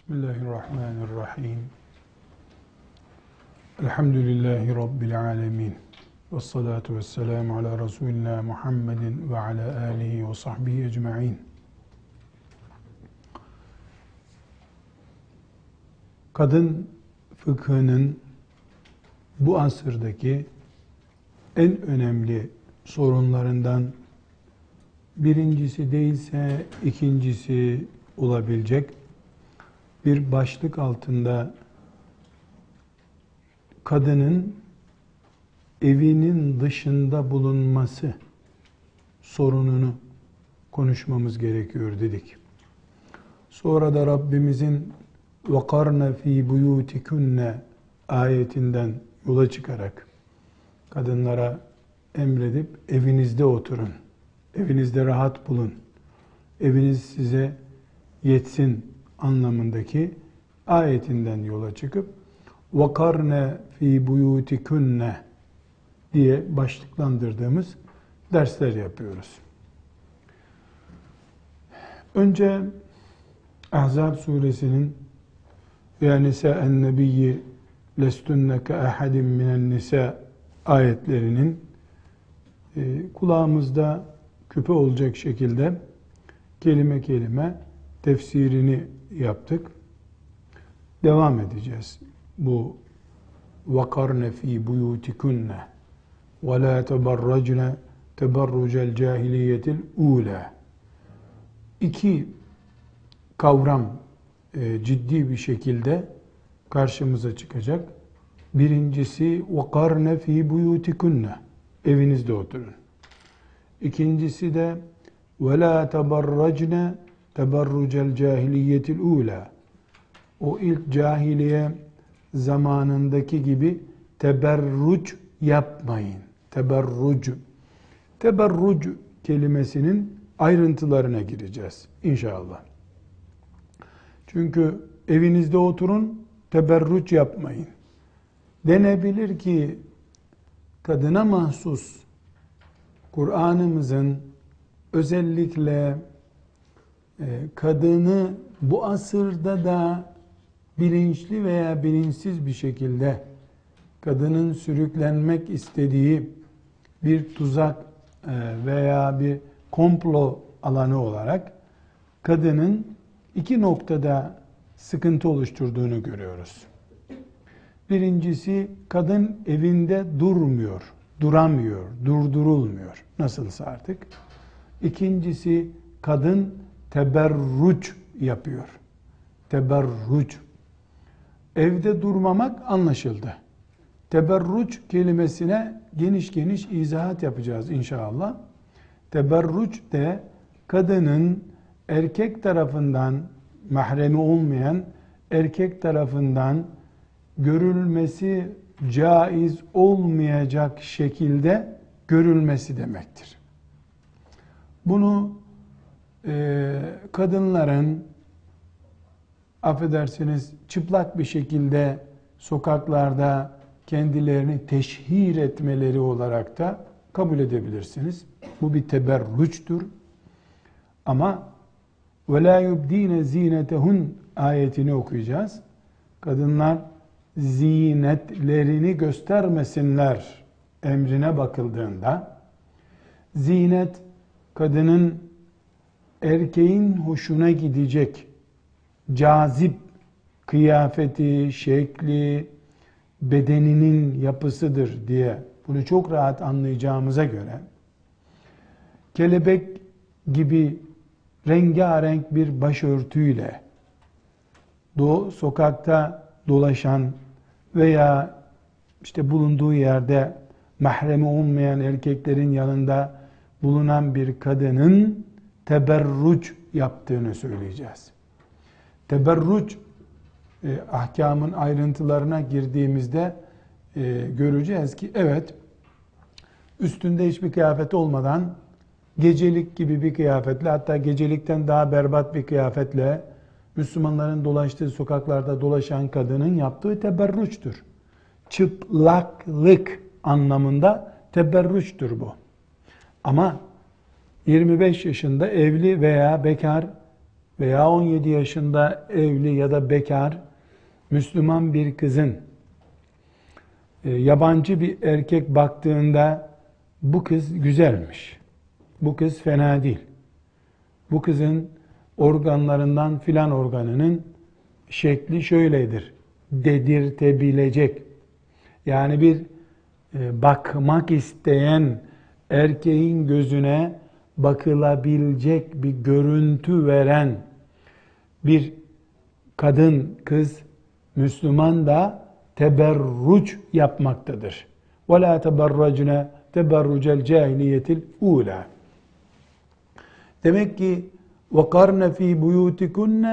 Bismillahirrahmanirrahim. Elhamdülillahi Rabbil alemin. Ve salatu ve selamu ala Resulina Muhammedin ve ala alihi ve sahbihi ecma'in. Kadın fıkhının bu asırdaki en önemli sorunlarından birincisi değilse ikincisi olabilecek bir başlık altında kadının evinin dışında bulunması sorununu konuşmamız gerekiyor dedik. Sonra da Rabbimizin وَقَرْنَ ف۪ي بُيُوتِكُنَّ ayetinden yola çıkarak kadınlara emredip evinizde oturun, evinizde rahat bulun, eviniz size yetsin anlamındaki ayetinden yola çıkıp vakarne fi buyutikunne diye başlıklandırdığımız dersler yapıyoruz. Önce Ahzab suresinin ve nisa'en nebiyyi lestunne ke ahadin minen nisa ayetlerinin e, kulağımızda küpe olacak şekilde kelime kelime tefsirini yaptık. Devam edeceğiz. Bu fi buyutikunne ve la teberracne teberrucel cahiliyetil ula. İki kavram e, ciddi bir şekilde karşımıza çıkacak. Birincisi vakarne fi buyutikunne. Evinizde oturun. İkincisi de la teberracne teberrucel cahiliyetil ula. O ilk cahiliye zamanındaki gibi teberruc yapmayın. Teberruc. Teberruc kelimesinin ayrıntılarına gireceğiz inşallah. Çünkü evinizde oturun, teberruc yapmayın. Denebilir ki kadına mahsus Kur'an'ımızın özellikle kadını bu asırda da bilinçli veya bilinçsiz bir şekilde kadının sürüklenmek istediği bir tuzak e, veya bir komplo alanı olarak kadının iki noktada sıkıntı oluşturduğunu görüyoruz. Birincisi kadın evinde durmuyor, duramıyor, durdurulmuyor. Nasılsa artık. İkincisi kadın teberruç yapıyor. Teberruç. Evde durmamak anlaşıldı. Teberruç kelimesine geniş geniş izahat yapacağız inşallah. Teberruç de kadının erkek tarafından mahremi olmayan erkek tarafından görülmesi caiz olmayacak şekilde görülmesi demektir. Bunu e, kadınların affedersiniz çıplak bir şekilde sokaklarda kendilerini teşhir etmeleri olarak da kabul edebilirsiniz. Bu bir teberrüçtür. Ama ve la yubdine zinetehun ayetini okuyacağız. Kadınlar zinetlerini göstermesinler emrine bakıldığında zinet kadının erkeğin hoşuna gidecek cazip kıyafeti, şekli, bedeninin yapısıdır diye bunu çok rahat anlayacağımıza göre kelebek gibi rengarenk bir başörtüyle do sokakta dolaşan veya işte bulunduğu yerde mahremi olmayan erkeklerin yanında bulunan bir kadının teberruç yaptığını söyleyeceğiz. Teberruç e, ahkamın ayrıntılarına girdiğimizde e, göreceğiz ki evet üstünde hiçbir kıyafet olmadan gecelik gibi bir kıyafetle hatta gecelikten daha berbat bir kıyafetle Müslümanların dolaştığı sokaklarda dolaşan kadının yaptığı teberruçtur. Çıplaklık anlamında teberruçtur bu. Ama 25 yaşında evli veya bekar veya 17 yaşında evli ya da bekar Müslüman bir kızın e, yabancı bir erkek baktığında bu kız güzelmiş. Bu kız fena değil. Bu kızın organlarından filan organının şekli şöyledir dedirtebilecek. Yani bir e, bakmak isteyen erkeğin gözüne bakılabilecek bir görüntü veren bir kadın, kız, Müslüman da teberruç yapmaktadır. وَلَا تَبَرَّجْنَا تَبَرُّجَ الْجَاهِلِيَةِ الْعُولَى Demek ki وَقَرْنَ ف۪ي بُيُوتِكُنَّ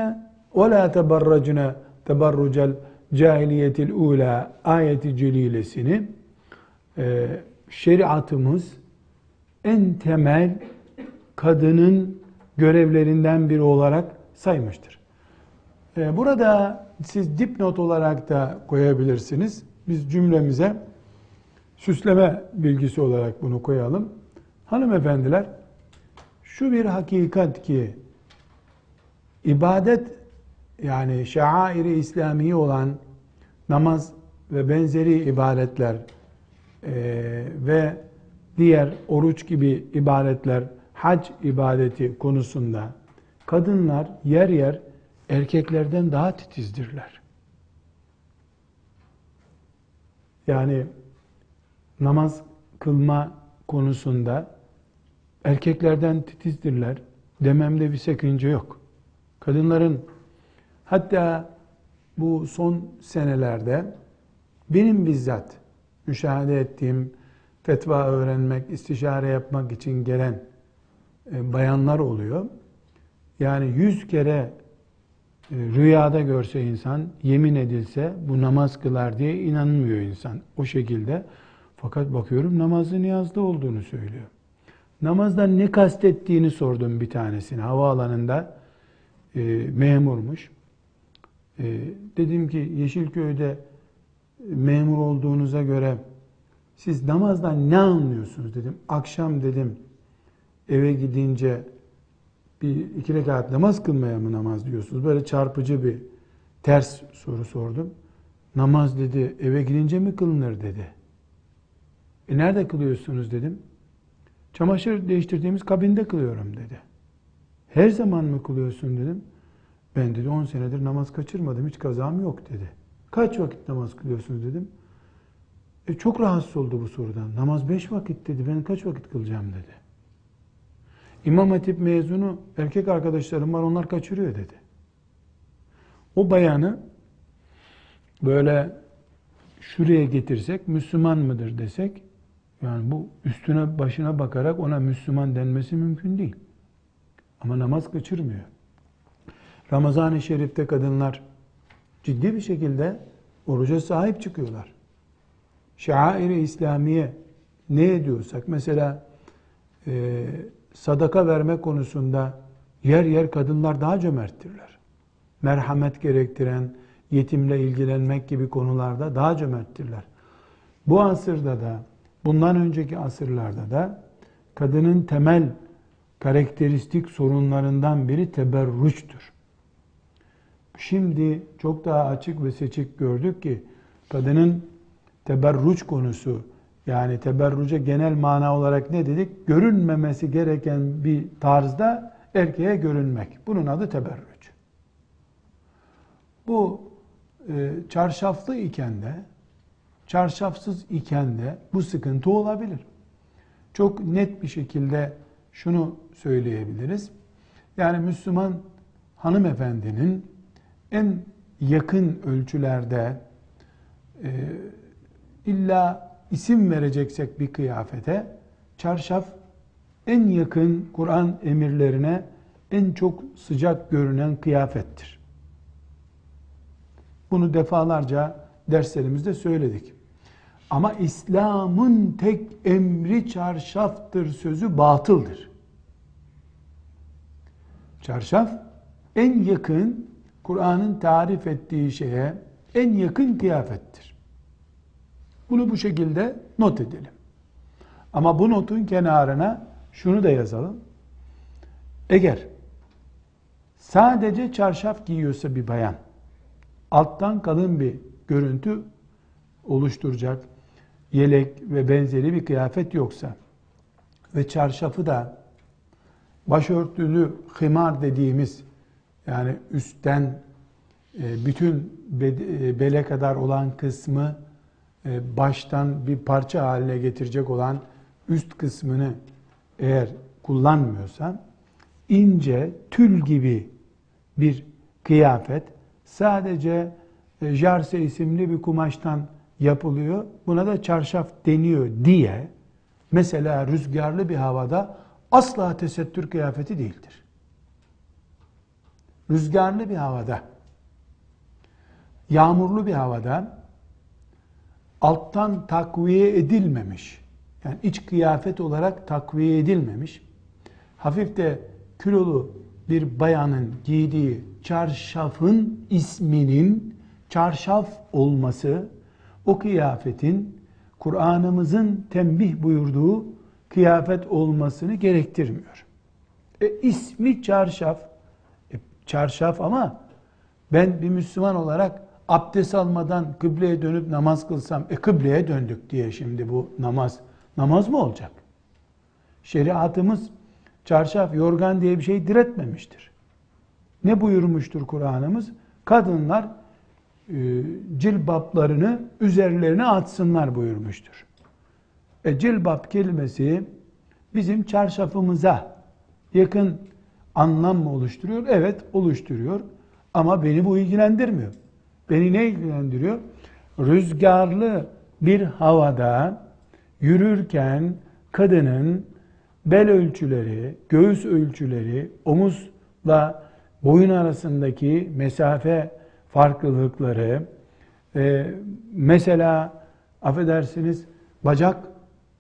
وَلَا تَبَرَّجْنَا تَبَرُّجَ الْجَاهِلِيَةِ الْعُولَى ayeti celilesini e, şeriatımız en temel kadının görevlerinden biri olarak saymıştır. E, burada siz dipnot olarak da koyabilirsiniz. Biz cümlemize süsleme bilgisi olarak bunu koyalım. Hanımefendiler, şu bir hakikat ki ibadet yani şairi İslami olan namaz ve benzeri ibadetler e, ve diğer oruç gibi ibadetler, hac ibadeti konusunda kadınlar yer yer erkeklerden daha titizdirler. Yani namaz kılma konusunda erkeklerden titizdirler dememde bir sakınca yok. Kadınların hatta bu son senelerde benim bizzat müşahede ettiğim fetva öğrenmek, istişare yapmak için gelen bayanlar oluyor. Yani yüz kere e, rüyada görse insan, yemin edilse bu namaz kılar diye inanmıyor insan o şekilde. Fakat bakıyorum namazı niyazda olduğunu söylüyor. Namazdan ne kastettiğini sordum bir tanesine. Havaalanında e, memurmuş. E, dedim ki Yeşilköy'de memur olduğunuza göre siz namazdan ne anlıyorsunuz dedim. Akşam dedim eve gidince bir iki rekat namaz kılmaya mı namaz diyorsunuz? Böyle çarpıcı bir ters soru sordum. Namaz dedi eve gidince mi kılınır dedi. E nerede kılıyorsunuz dedim. Çamaşır değiştirdiğimiz kabinde kılıyorum dedi. Her zaman mı kılıyorsun dedim. Ben dedi 10 senedir namaz kaçırmadım hiç kazam yok dedi. Kaç vakit namaz kılıyorsunuz dedim. E çok rahatsız oldu bu sorudan. Namaz beş vakit dedi. Ben kaç vakit kılacağım dedi. İmam Hatip mezunu erkek arkadaşlarım var onlar kaçırıyor dedi. O bayanı böyle şuraya getirsek Müslüman mıdır desek yani bu üstüne başına bakarak ona Müslüman denmesi mümkün değil. Ama namaz kaçırmıyor. Ramazan-ı Şerif'te kadınlar ciddi bir şekilde oruca sahip çıkıyorlar. Şair-i İslamiye ne ediyorsak mesela e, sadaka verme konusunda yer yer kadınlar daha cömerttirler. Merhamet gerektiren, yetimle ilgilenmek gibi konularda daha cömerttirler. Bu asırda da, bundan önceki asırlarda da kadının temel karakteristik sorunlarından biri teberrüçtür. Şimdi çok daha açık ve seçik gördük ki kadının teberruç konusu yani teberruca genel mana olarak ne dedik? Görünmemesi gereken bir tarzda erkeğe görünmek. Bunun adı teberruç. Bu e, çarşaflı iken de çarşafsız iken de bu sıkıntı olabilir. Çok net bir şekilde şunu söyleyebiliriz. Yani Müslüman hanımefendinin en yakın ölçülerde e, illa isim vereceksek bir kıyafete çarşaf en yakın Kur'an emirlerine en çok sıcak görünen kıyafettir. Bunu defalarca derslerimizde söyledik. Ama İslam'ın tek emri çarşaftır sözü batıldır. Çarşaf en yakın Kur'an'ın tarif ettiği şeye en yakın kıyafettir. Bunu bu şekilde not edelim. Ama bu notun kenarına şunu da yazalım. Eğer Sadece çarşaf giyiyorsa bir bayan, alttan kalın bir görüntü oluşturacak yelek ve benzeri bir kıyafet yoksa ve çarşafı da başörtülü himar dediğimiz yani üstten e, bütün e, bele kadar olan kısmı baştan bir parça haline getirecek olan üst kısmını eğer kullanmıyorsa ince tül gibi bir kıyafet sadece jarse isimli bir kumaştan yapılıyor. Buna da çarşaf deniyor diye mesela rüzgarlı bir havada asla tesettür kıyafeti değildir. Rüzgarlı bir havada, yağmurlu bir havada alttan takviye edilmemiş, yani iç kıyafet olarak takviye edilmemiş, hafif de kilolu bir bayanın giydiği çarşafın isminin çarşaf olması o kıyafetin Kur'an'ımızın tembih buyurduğu kıyafet olmasını gerektirmiyor. E, ismi çarşaf. E, çarşaf ama ben bir Müslüman olarak abdest almadan kıbleye dönüp namaz kılsam, e kıbleye döndük diye şimdi bu namaz, namaz mı olacak? Şeriatımız çarşaf, yorgan diye bir şey diretmemiştir. Ne buyurmuştur Kur'an'ımız? Kadınlar e, cilbaplarını üzerlerine atsınlar buyurmuştur. E, cilbap kelimesi bizim çarşafımıza yakın anlam mı oluşturuyor? Evet oluşturuyor ama beni bu ilgilendirmiyor. Beni ne ilgilendiriyor? Rüzgarlı bir havada yürürken kadının bel ölçüleri, göğüs ölçüleri, omuzla boyun arasındaki mesafe farklılıkları, e, mesela affedersiniz bacak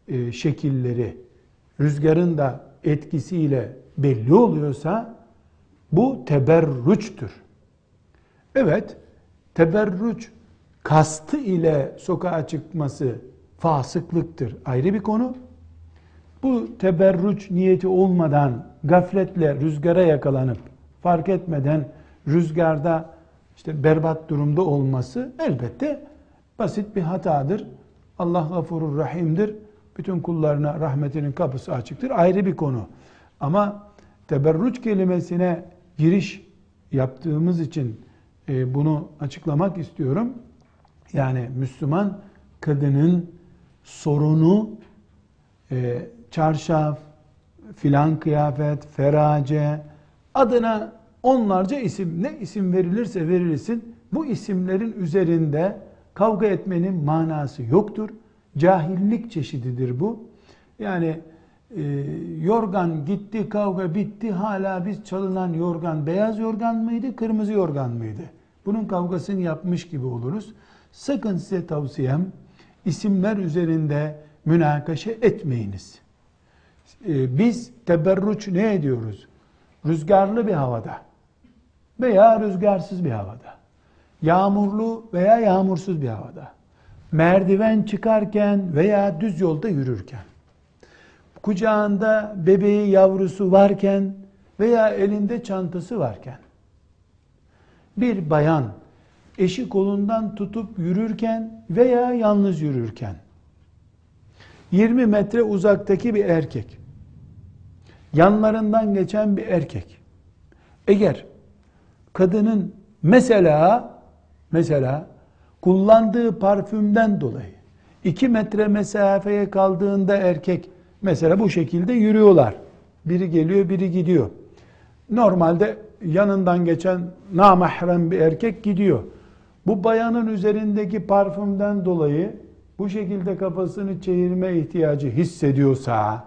e, şekilleri rüzgarın da etkisiyle belli oluyorsa bu teberrüçtür. Evet, teberrüç kastı ile sokağa çıkması fasıklıktır. Ayrı bir konu. Bu teberrüç niyeti olmadan gafletle rüzgara yakalanıp fark etmeden rüzgarda işte berbat durumda olması elbette basit bir hatadır. Allah gafurur rahimdir. Bütün kullarına rahmetinin kapısı açıktır. Ayrı bir konu. Ama teberrüç kelimesine giriş yaptığımız için e, bunu açıklamak istiyorum. Yani Müslüman kadının sorunu e, çarşaf, filan kıyafet, ferace adına onlarca isim ne isim verilirse verilsin bu isimlerin üzerinde kavga etmenin manası yoktur. Cahillik çeşididir bu. Yani e, yorgan gitti, kavga bitti. Hala biz çalınan yorgan beyaz yorgan mıydı, kırmızı yorgan mıydı? Bunun kavgasını yapmış gibi oluruz. Sakın size tavsiyem isimler üzerinde münakaşa etmeyiniz. E, biz teberruç ne ediyoruz? Rüzgarlı bir havada veya rüzgarsız bir havada, yağmurlu veya yağmursuz bir havada, merdiven çıkarken veya düz yolda yürürken, kucağında bebeği yavrusu varken veya elinde çantası varken, bir bayan eşi kolundan tutup yürürken veya yalnız yürürken, 20 metre uzaktaki bir erkek, yanlarından geçen bir erkek, eğer kadının mesela mesela kullandığı parfümden dolayı iki metre mesafeye kaldığında erkek mesela bu şekilde yürüyorlar. Biri geliyor, biri gidiyor. Normalde yanından geçen namahrem bir erkek gidiyor. Bu bayanın üzerindeki parfümden dolayı bu şekilde kafasını çevirme ihtiyacı hissediyorsa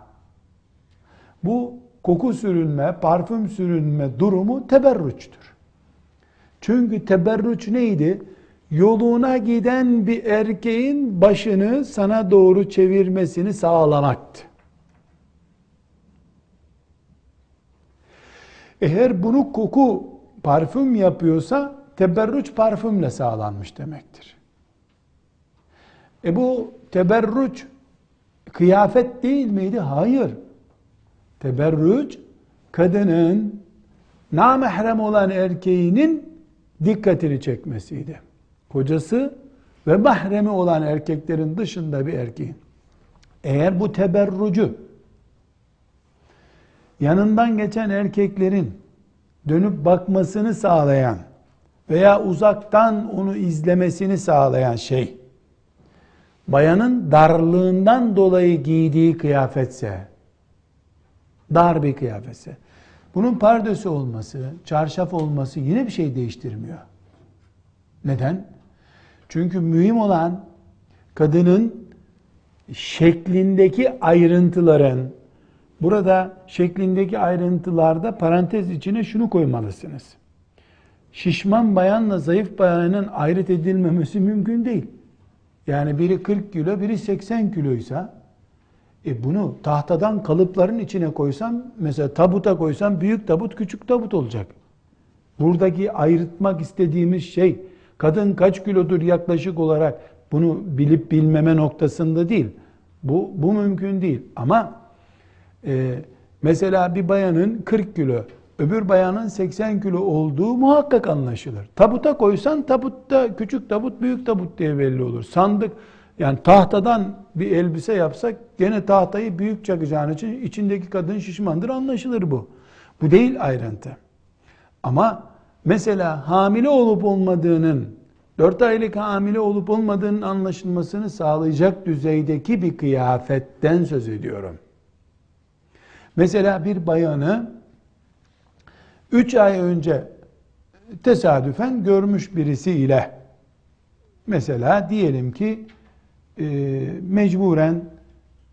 bu koku sürünme, parfüm sürünme durumu teberrüçtür. Çünkü teberrüç neydi? Yoluna giden bir erkeğin başını sana doğru çevirmesini sağlamaktı. Eğer bunu koku parfüm yapıyorsa teberrüç parfümle sağlanmış demektir. E bu teberrüç kıyafet değil miydi? Hayır. Teberrüç kadının namahrem olan erkeğinin dikkatini çekmesiydi. Kocası ve mahremi olan erkeklerin dışında bir erkeğin. Eğer bu teberrucu yanından geçen erkeklerin dönüp bakmasını sağlayan veya uzaktan onu izlemesini sağlayan şey bayanın darlığından dolayı giydiği kıyafetse dar bir kıyafetse bunun pardösü olması, çarşaf olması yine bir şey değiştirmiyor. Neden? Çünkü mühim olan kadının şeklindeki ayrıntıların burada şeklindeki ayrıntılarda parantez içine şunu koymalısınız. Şişman bayanla zayıf bayanın ayrıt edilmemesi mümkün değil. Yani biri 40 kilo, biri 80 kiloysa e bunu tahtadan kalıpların içine koysam, mesela tabuta koysam büyük tabut, küçük tabut olacak. Buradaki ayırtmak istediğimiz şey kadın kaç kilodur yaklaşık olarak bunu bilip bilmeme noktasında değil. Bu, bu mümkün değil. Ama e, mesela bir bayanın 40 kilo, öbür bayanın 80 kilo olduğu muhakkak anlaşılır. Tabuta koysan tabutta küçük tabut, büyük tabut diye belli olur. Sandık yani tahtadan bir elbise yapsak gene tahtayı büyük çakacağın için içindeki kadın şişmandır anlaşılır bu. Bu değil ayrıntı. Ama mesela hamile olup olmadığının 4 aylık hamile olup olmadığının anlaşılmasını sağlayacak düzeydeki bir kıyafetten söz ediyorum. Mesela bir bayanı 3 ay önce tesadüfen görmüş birisiyle mesela diyelim ki e, mecburen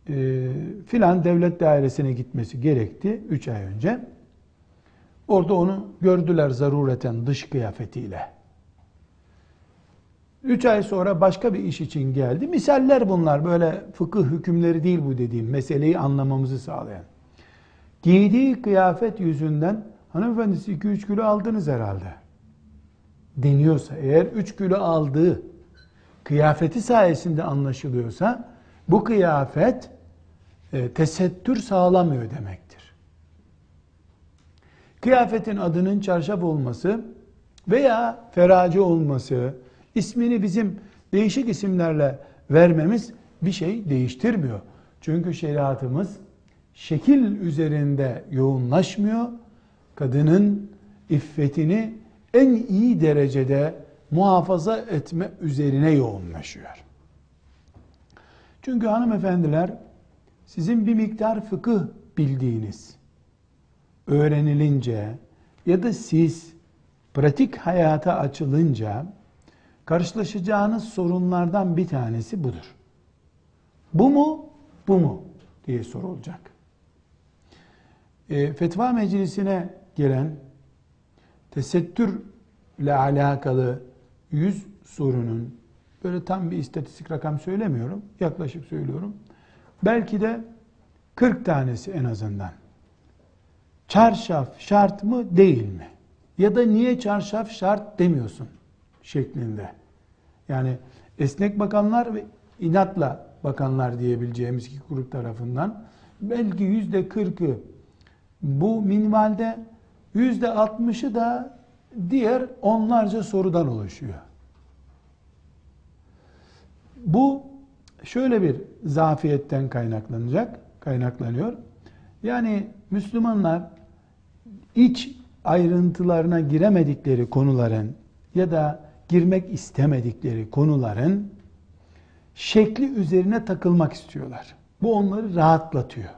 e, filan devlet dairesine gitmesi gerekti 3 ay önce. Orada onu gördüler zarureten dış kıyafetiyle. Üç ay sonra başka bir iş için geldi. Misaller bunlar. Böyle fıkıh hükümleri değil bu dediğim. Meseleyi anlamamızı sağlayan. Giydiği kıyafet yüzünden hanımefendisi 2-3 kilo aldınız herhalde. Deniyorsa eğer 3 kilo aldığı kıyafeti sayesinde anlaşılıyorsa bu kıyafet e, tesettür sağlamıyor demektir. Kıyafetin adının çarşaf olması veya feraci olması, ismini bizim değişik isimlerle vermemiz bir şey değiştirmiyor. Çünkü şeriatımız şekil üzerinde yoğunlaşmıyor. Kadının iffetini en iyi derecede muhafaza etme üzerine yoğunlaşıyor. Çünkü hanımefendiler sizin bir miktar fıkıh bildiğiniz öğrenilince ya da siz pratik hayata açılınca karşılaşacağınız sorunlardan bir tanesi budur. Bu mu, bu mu diye sorulacak. E, fetva meclisine gelen tesettürle alakalı yüz sorunun böyle tam bir istatistik rakam söylemiyorum. Yaklaşık söylüyorum. Belki de 40 tanesi en azından. Çarşaf şart mı değil mi? Ya da niye çarşaf şart demiyorsun şeklinde. Yani esnek bakanlar ve inatla bakanlar diyebileceğimiz iki grup tarafından belki yüzde kırkı bu minvalde yüzde altmışı da diğer onlarca sorudan oluşuyor. Bu şöyle bir zafiyetten kaynaklanacak, kaynaklanıyor. Yani Müslümanlar iç ayrıntılarına giremedikleri konuların ya da girmek istemedikleri konuların şekli üzerine takılmak istiyorlar. Bu onları rahatlatıyor.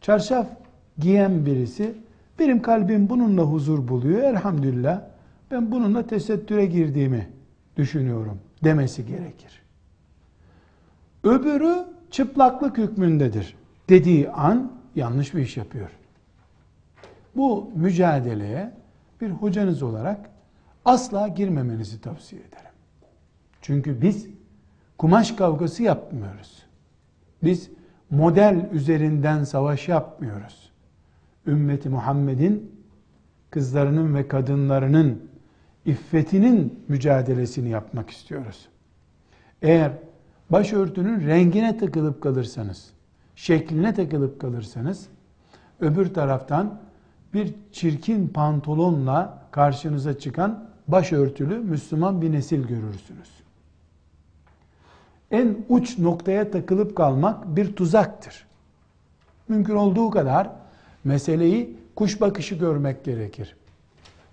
Çarşaf giyen birisi benim kalbim bununla huzur buluyor elhamdülillah ben bununla tesettüre girdiğimi düşünüyorum demesi gerekir. Öbürü çıplaklık hükmündedir dediği an yanlış bir iş yapıyor. Bu mücadeleye bir hocanız olarak asla girmemenizi tavsiye ederim. Çünkü biz kumaş kavgası yapmıyoruz. Biz model üzerinden savaş yapmıyoruz. Ümmeti Muhammed'in kızlarının ve kadınlarının iffetinin mücadelesini yapmak istiyoruz. Eğer başörtünün rengine takılıp kalırsanız, şekline takılıp kalırsanız, öbür taraftan bir çirkin pantolonla karşınıza çıkan başörtülü Müslüman bir nesil görürsünüz. En uç noktaya takılıp kalmak bir tuzaktır. Mümkün olduğu kadar meseleyi kuş bakışı görmek gerekir.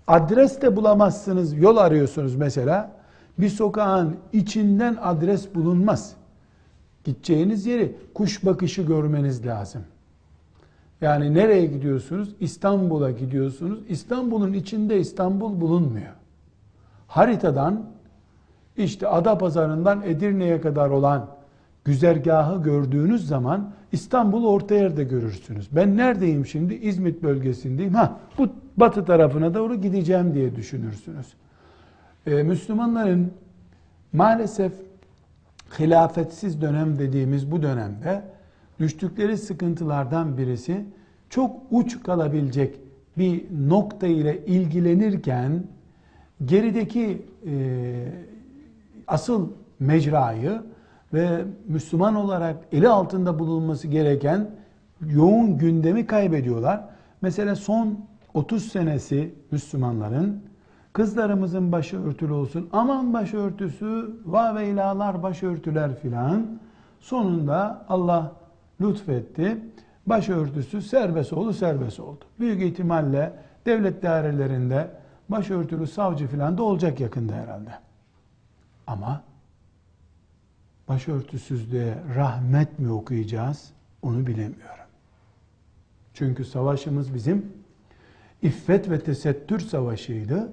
Adres de bulamazsınız, yol arıyorsunuz mesela. Bir sokağın içinden adres bulunmaz. Gideceğiniz yeri kuş bakışı görmeniz lazım. Yani nereye gidiyorsunuz? İstanbul'a gidiyorsunuz. İstanbul'un içinde İstanbul bulunmuyor. Haritadan işte Adapazarı'ndan Edirne'ye kadar olan güzergahı gördüğünüz zaman İstanbul orta yerde görürsünüz. Ben neredeyim şimdi? İzmit bölgesindeyim. Ha, bu batı tarafına doğru gideceğim diye düşünürsünüz. Ee, Müslümanların maalesef hilafetsiz dönem dediğimiz bu dönemde düştükleri sıkıntılardan birisi çok uç kalabilecek bir nokta ile ilgilenirken gerideki e, asıl mecrayı ve Müslüman olarak eli altında bulunması gereken yoğun gündemi kaybediyorlar. Mesela son 30 senesi Müslümanların kızlarımızın başı örtülü olsun, aman başörtüsü, va ve ilalar başörtüler filan. Sonunda Allah lütfetti. Başörtüsü serbest oldu, serbest oldu. Büyük ihtimalle devlet dairelerinde başörtülü savcı filan da olacak yakında herhalde. Ama başörtüsüzlüğe rahmet mi okuyacağız onu bilemiyorum. Çünkü savaşımız bizim iffet ve tesettür savaşıydı.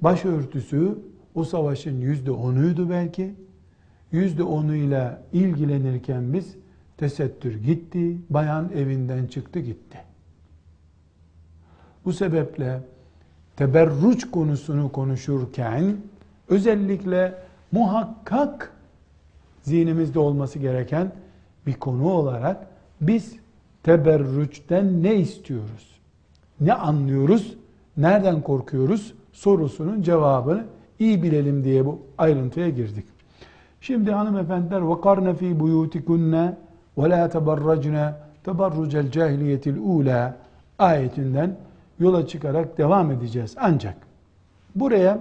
Başörtüsü o savaşın yüzde onuydu belki. Yüzde onuyla ilgilenirken biz tesettür gitti, bayan evinden çıktı gitti. Bu sebeple teberruç konusunu konuşurken özellikle muhakkak zihnimizde olması gereken bir konu olarak biz teberrüçten ne istiyoruz? Ne anlıyoruz? Nereden korkuyoruz? Sorusunun cevabını iyi bilelim diye bu ayrıntıya girdik. Şimdi hanımefendiler fi buyutikunne ve la teberracne teberrucel cahiliyetil ula ayetinden yola çıkarak devam edeceğiz. Ancak buraya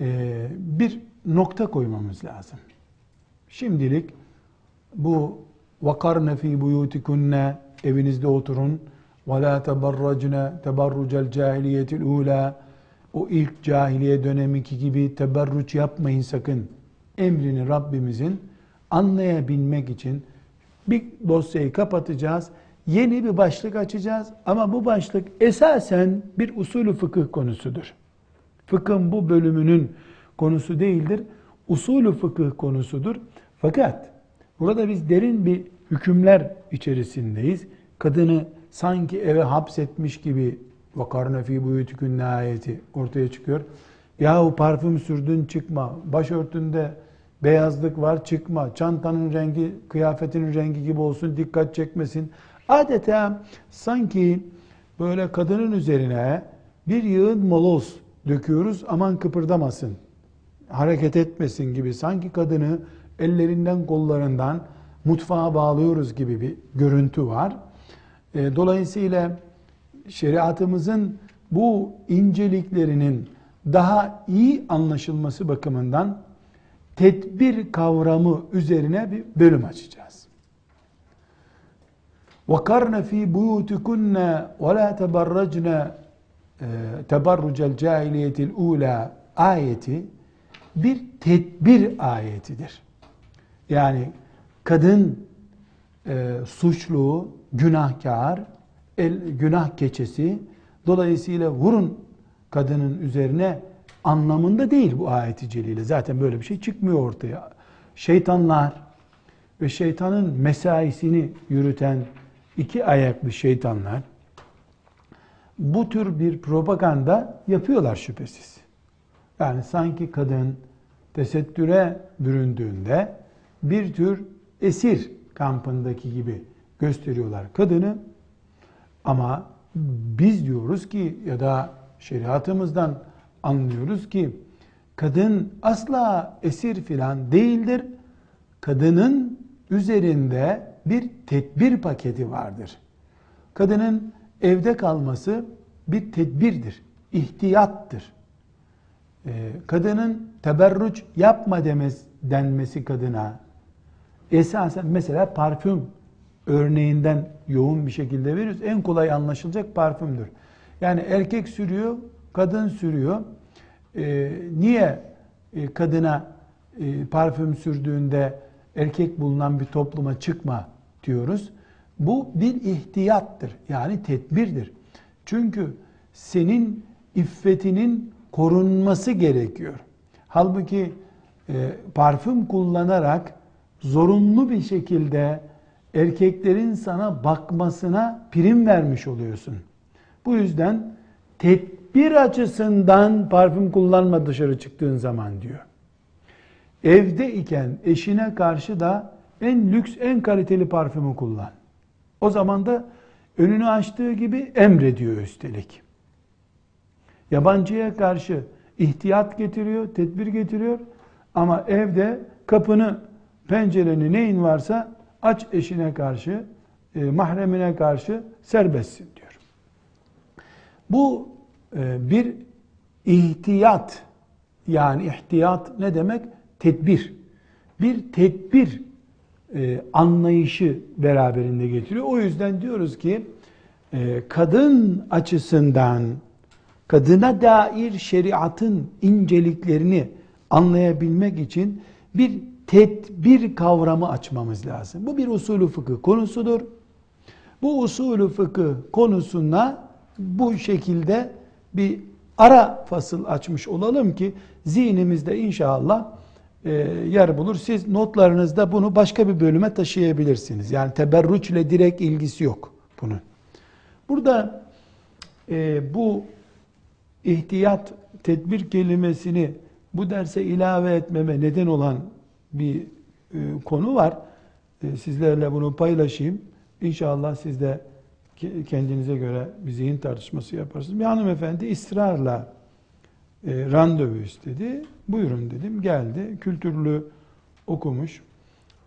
e, bir nokta koymamız lazım. Şimdilik bu vakarne fi buyutikunne evinizde oturun ve la teberracne teberrucel cahiliyetil ula o ilk cahiliye dönemiki gibi teberruç yapmayın sakın emrini Rabbimizin anlayabilmek için bir dosyayı kapatacağız. Yeni bir başlık açacağız ama bu başlık esasen bir usulü fıkıh konusudur. Fıkhın bu bölümünün konusu değildir. Usulü fıkıh konusudur. Fakat burada biz derin bir hükümler içerisindeyiz. Kadını sanki eve hapsetmiş gibi vakarne fi buyutikün ayeti ortaya çıkıyor. Yahu parfüm sürdün çıkma, başörtünde beyazlık var çıkma, çantanın rengi kıyafetinin rengi gibi olsun dikkat çekmesin. Adeta sanki böyle kadının üzerine bir yığın moloz döküyoruz aman kıpırdamasın, hareket etmesin gibi sanki kadını ellerinden kollarından mutfağa bağlıyoruz gibi bir görüntü var. E, dolayısıyla şeriatımızın bu inceliklerinin daha iyi anlaşılması bakımından tedbir kavramı üzerine bir bölüm açacağız. وَقَرْنَ ف۪ي بُيُوتِكُنَّ وَلَا تَبَرَّجْنَ تَبَرُّجَ الْجَاهِلِيَةِ الْعُولَى ayeti bir tedbir ayetidir. Yani kadın e, suçlu, günahkar, el, günah keçesi dolayısıyla vurun kadının üzerine anlamında değil bu ayeti celile. Zaten böyle bir şey çıkmıyor ortaya. Şeytanlar ve şeytanın mesaisini yürüten iki ayaklı şeytanlar bu tür bir propaganda yapıyorlar şüphesiz. Yani sanki kadın tesettüre büründüğünde bir tür esir kampındaki gibi gösteriyorlar kadını ama biz diyoruz ki ya da şeriatımızdan anlıyoruz ki kadın asla esir filan değildir. Kadının üzerinde bir tedbir paketi vardır. Kadının evde kalması bir tedbirdir, ihtiyattır. Ee, kadının teberruç yapma demez, denmesi kadına esasen mesela parfüm örneğinden yoğun bir şekilde veriyoruz. En kolay anlaşılacak parfümdür. Yani erkek sürüyor, kadın sürüyor. Ee, niye e, kadına e, parfüm sürdüğünde erkek bulunan bir topluma çıkma diyoruz? Bu bir ihtiyattır. Yani tedbirdir. Çünkü senin iffetinin korunması gerekiyor. Halbuki e, parfüm kullanarak zorunlu bir şekilde erkeklerin sana bakmasına prim vermiş oluyorsun. Bu yüzden tedbir açısından parfüm kullanma dışarı çıktığın zaman diyor. Evde iken eşine karşı da en lüks, en kaliteli parfümü kullan. O zaman da önünü açtığı gibi emrediyor üstelik. Yabancıya karşı ihtiyat getiriyor, tedbir getiriyor ama evde kapını, pencereni neyin varsa aç eşine karşı, e, mahremine karşı serbestsin diyor. Bu e, bir ihtiyat yani ihtiyat ne demek? Tedbir. Bir tedbir e, anlayışı beraberinde getiriyor. O yüzden diyoruz ki e, kadın açısından kadına dair şeriatın inceliklerini anlayabilmek için bir tedbir kavramı açmamız lazım. Bu bir usulü fıkıh konusudur. Bu usulü fıkıh konusuna bu şekilde bir ara fasıl açmış olalım ki zihnimizde inşallah e, yer bulur. Siz notlarınızda bunu başka bir bölüme taşıyabilirsiniz. Yani teberruç ile direkt ilgisi yok bunun. Burada e, bu ihtiyat, tedbir kelimesini bu derse ilave etmeme neden olan bir e, konu var. E, sizlerle bunu paylaşayım. İnşallah siz de kendinize göre bir zihin tartışması yaparsınız. Bir hanımefendi ısrarla e, randevu istedi. Buyurun dedim. Geldi. Kültürlü okumuş.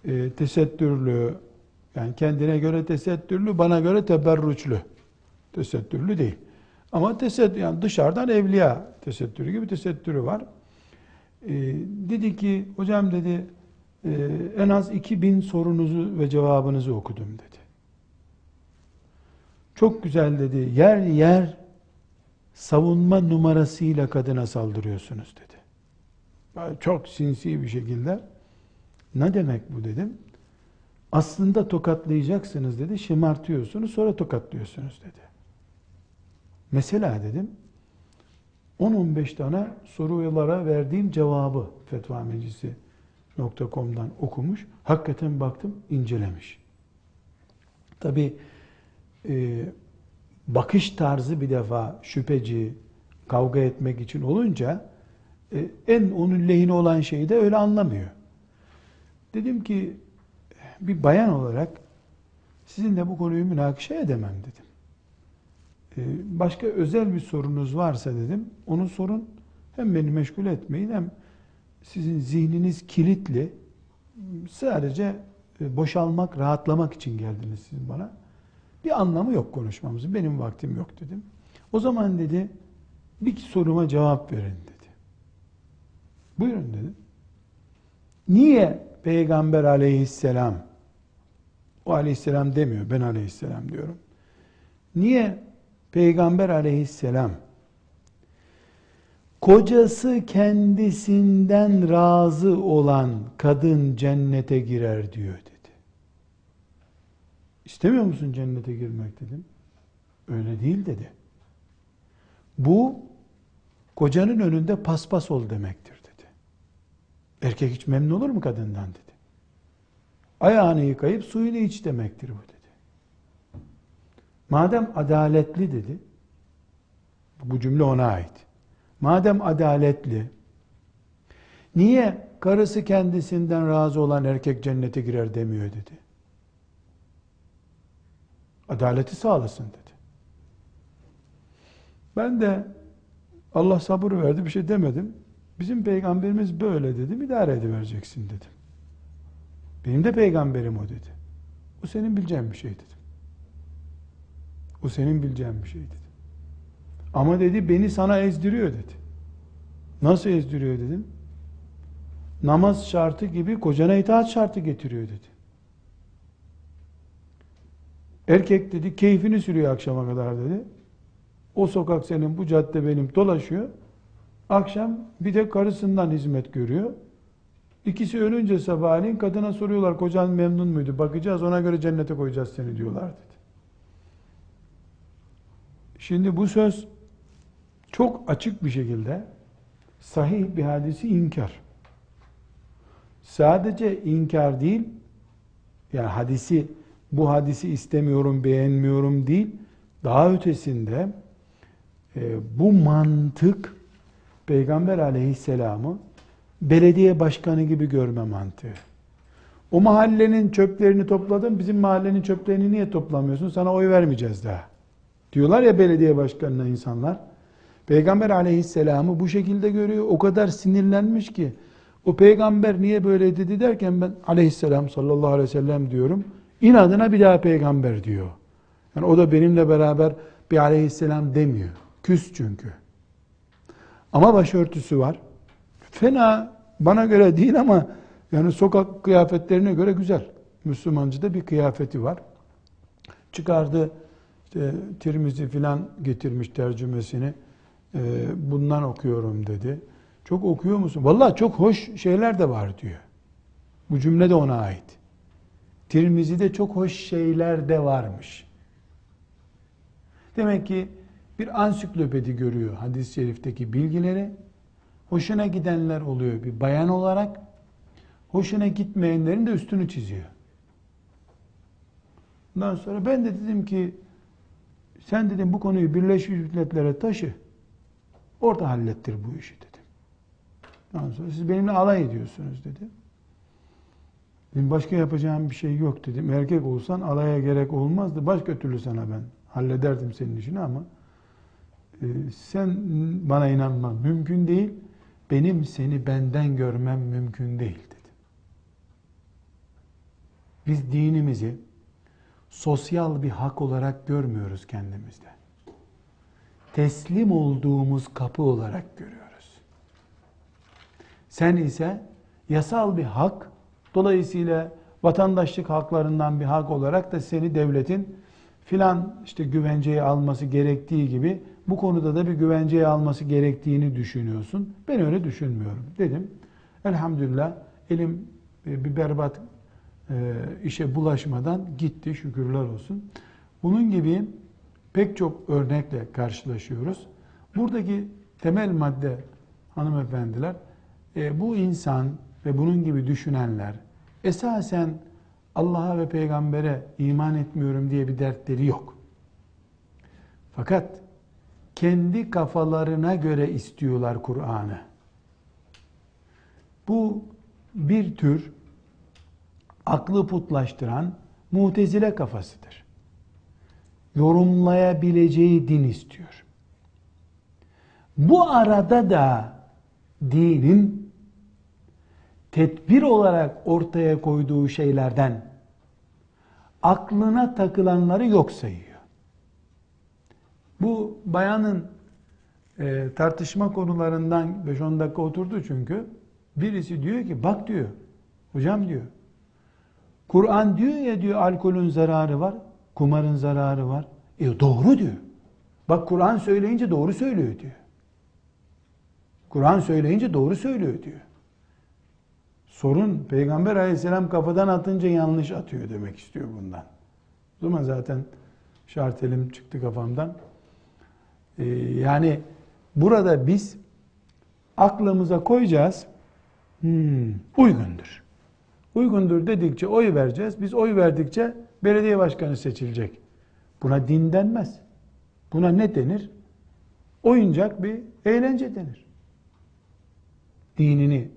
E, tesettürlü yani kendine göre tesettürlü, bana göre teberruçlu. Tesettürlü değil. Ama tesettür, yani dışarıdan evliya tesettürü gibi tesettürü var. E, dedi ki, hocam dedi, e, en az 2000 sorunuzu ve cevabınızı okudum dedi. Çok güzel dedi. Yer yer savunma numarasıyla kadına saldırıyorsunuz dedi. Çok sinsi bir şekilde. Ne demek bu dedim. Aslında tokatlayacaksınız dedi. Şımartıyorsunuz sonra tokatlıyorsunuz dedi. Mesela dedim 10-15 tane sorulara verdiğim cevabı fetva meclisi .com'dan okumuş. Hakikaten baktım incelemiş. Tabi e, bakış tarzı bir defa şüpheci, kavga etmek için olunca e, en onun lehine olan şeyi de öyle anlamıyor. Dedim ki bir bayan olarak sizinle bu konuyu münakişe edemem dedim. E, başka özel bir sorunuz varsa dedim, onu sorun. Hem beni meşgul etmeyin hem sizin zihniniz kilitli. Sadece e, boşalmak, rahatlamak için geldiniz siz bana. Bir anlamı yok konuşmamızın. Benim vaktim yok dedim. O zaman dedi bir soruma cevap verin dedi. Buyurun dedi. Niye Peygamber aleyhisselam o aleyhisselam demiyor ben aleyhisselam diyorum. Niye Peygamber aleyhisselam kocası kendisinden razı olan kadın cennete girer diyor dedi. İstemiyor musun cennete girmek dedim. Öyle değil dedi. Bu kocanın önünde paspas ol demektir dedi. Erkek hiç memnun olur mu kadından dedi. Ayağını yıkayıp suyunu iç demektir bu dedi. Madem adaletli dedi, bu cümle ona ait. Madem adaletli, niye karısı kendisinden razı olan erkek cennete girer demiyor dedi. Adaleti sağlasın dedi. Ben de Allah sabır verdi bir şey demedim. Bizim peygamberimiz böyle dedi. İdare edivereceksin dedim. Benim de peygamberim o dedi. O senin bileceğin bir şey dedim. O senin bileceğin bir şey dedi. Ama dedi beni sana ezdiriyor dedi. Nasıl ezdiriyor dedim. Namaz şartı gibi kocana itaat şartı getiriyor dedi. Erkek dedi keyfini sürüyor akşama kadar dedi. O sokak senin, bu cadde benim dolaşıyor. Akşam bir de karısından hizmet görüyor. İkisi ölünce sabahleyin kadına soruyorlar kocan memnun muydu? Bakacağız ona göre cennete koyacağız seni diyorlar dedi. Şimdi bu söz çok açık bir şekilde sahih bir hadisi inkar. Sadece inkar değil, yani hadisi bu hadisi istemiyorum, beğenmiyorum değil, daha ötesinde e, bu mantık Peygamber aleyhisselamı belediye başkanı gibi görme mantığı. O mahallenin çöplerini topladın, bizim mahallenin çöplerini niye toplamıyorsun? Sana oy vermeyeceğiz daha. Diyorlar ya belediye başkanına insanlar. Peygamber aleyhisselamı bu şekilde görüyor. O kadar sinirlenmiş ki o peygamber niye böyle dedi derken ben aleyhisselam sallallahu aleyhi ve sellem diyorum. İnadına bir daha peygamber diyor. Yani o da benimle beraber bir aleyhisselam demiyor. Küs çünkü. Ama başörtüsü var. Fena bana göre değil ama yani sokak kıyafetlerine göre güzel. Müslümancı da bir kıyafeti var. Çıkardı işte Tirmizi filan getirmiş tercümesini. Ee, bundan okuyorum dedi. Çok okuyor musun? Vallahi çok hoş şeyler de var diyor. Bu cümle de ona ait. Tirmizi'de çok hoş şeyler de varmış. Demek ki bir ansiklopedi görüyor hadis-i şerifteki bilgileri. Hoşuna gidenler oluyor bir bayan olarak. Hoşuna gitmeyenlerin de üstünü çiziyor. Ondan sonra ben de dedim ki sen dedim bu konuyu Birleşmiş Milletler'e taşı. Orada hallettir bu işi dedim. Ondan sonra siz benimle alay ediyorsunuz dedi. Dedim başka yapacağım bir şey yok dedim. Erkek olsan alaya gerek olmazdı. Başka türlü sana ben hallederdim senin işini ama e, sen bana inanman mümkün değil. Benim seni benden görmem mümkün değil dedim. Biz dinimizi sosyal bir hak olarak görmüyoruz kendimizde. Teslim olduğumuz kapı olarak görüyoruz. Sen ise yasal bir hak, dolayısıyla vatandaşlık haklarından bir hak olarak da seni devletin filan işte güvenceye alması gerektiği gibi bu konuda da bir güvenceye alması gerektiğini düşünüyorsun. Ben öyle düşünmüyorum dedim. Elhamdülillah elim e, bir berbat e, işe bulaşmadan gitti şükürler olsun. Bunun gibi pek çok örnekle karşılaşıyoruz. Buradaki temel madde hanımefendiler e, bu insan ve bunun gibi düşünenler esasen Allah'a ve peygambere iman etmiyorum diye bir dertleri yok. Fakat kendi kafalarına göre istiyorlar Kur'an'ı. Bu bir tür aklı putlaştıran mutezile kafasıdır. Yorumlayabileceği din istiyor. Bu arada da dinin tedbir olarak ortaya koyduğu şeylerden aklına takılanları yok sayıyor. Bu bayanın e, tartışma konularından 5-10 dakika oturdu çünkü. Birisi diyor ki bak diyor, hocam diyor, Kur'an diyor ya diyor alkolün zararı var, kumarın zararı var. E doğru diyor. Bak Kur'an söyleyince doğru söylüyor diyor. Kur'an söyleyince doğru söylüyor diyor. Sorun Peygamber aleyhisselam kafadan atınca yanlış atıyor demek istiyor bundan. O zaman zaten şartelim çıktı kafamdan. Ee, yani burada biz aklımıza koyacağız. Hmm, uygundur. Uygundur dedikçe oy vereceğiz. Biz oy verdikçe belediye başkanı seçilecek. Buna din denmez. Buna ne denir? Oyuncak bir eğlence denir. Dinini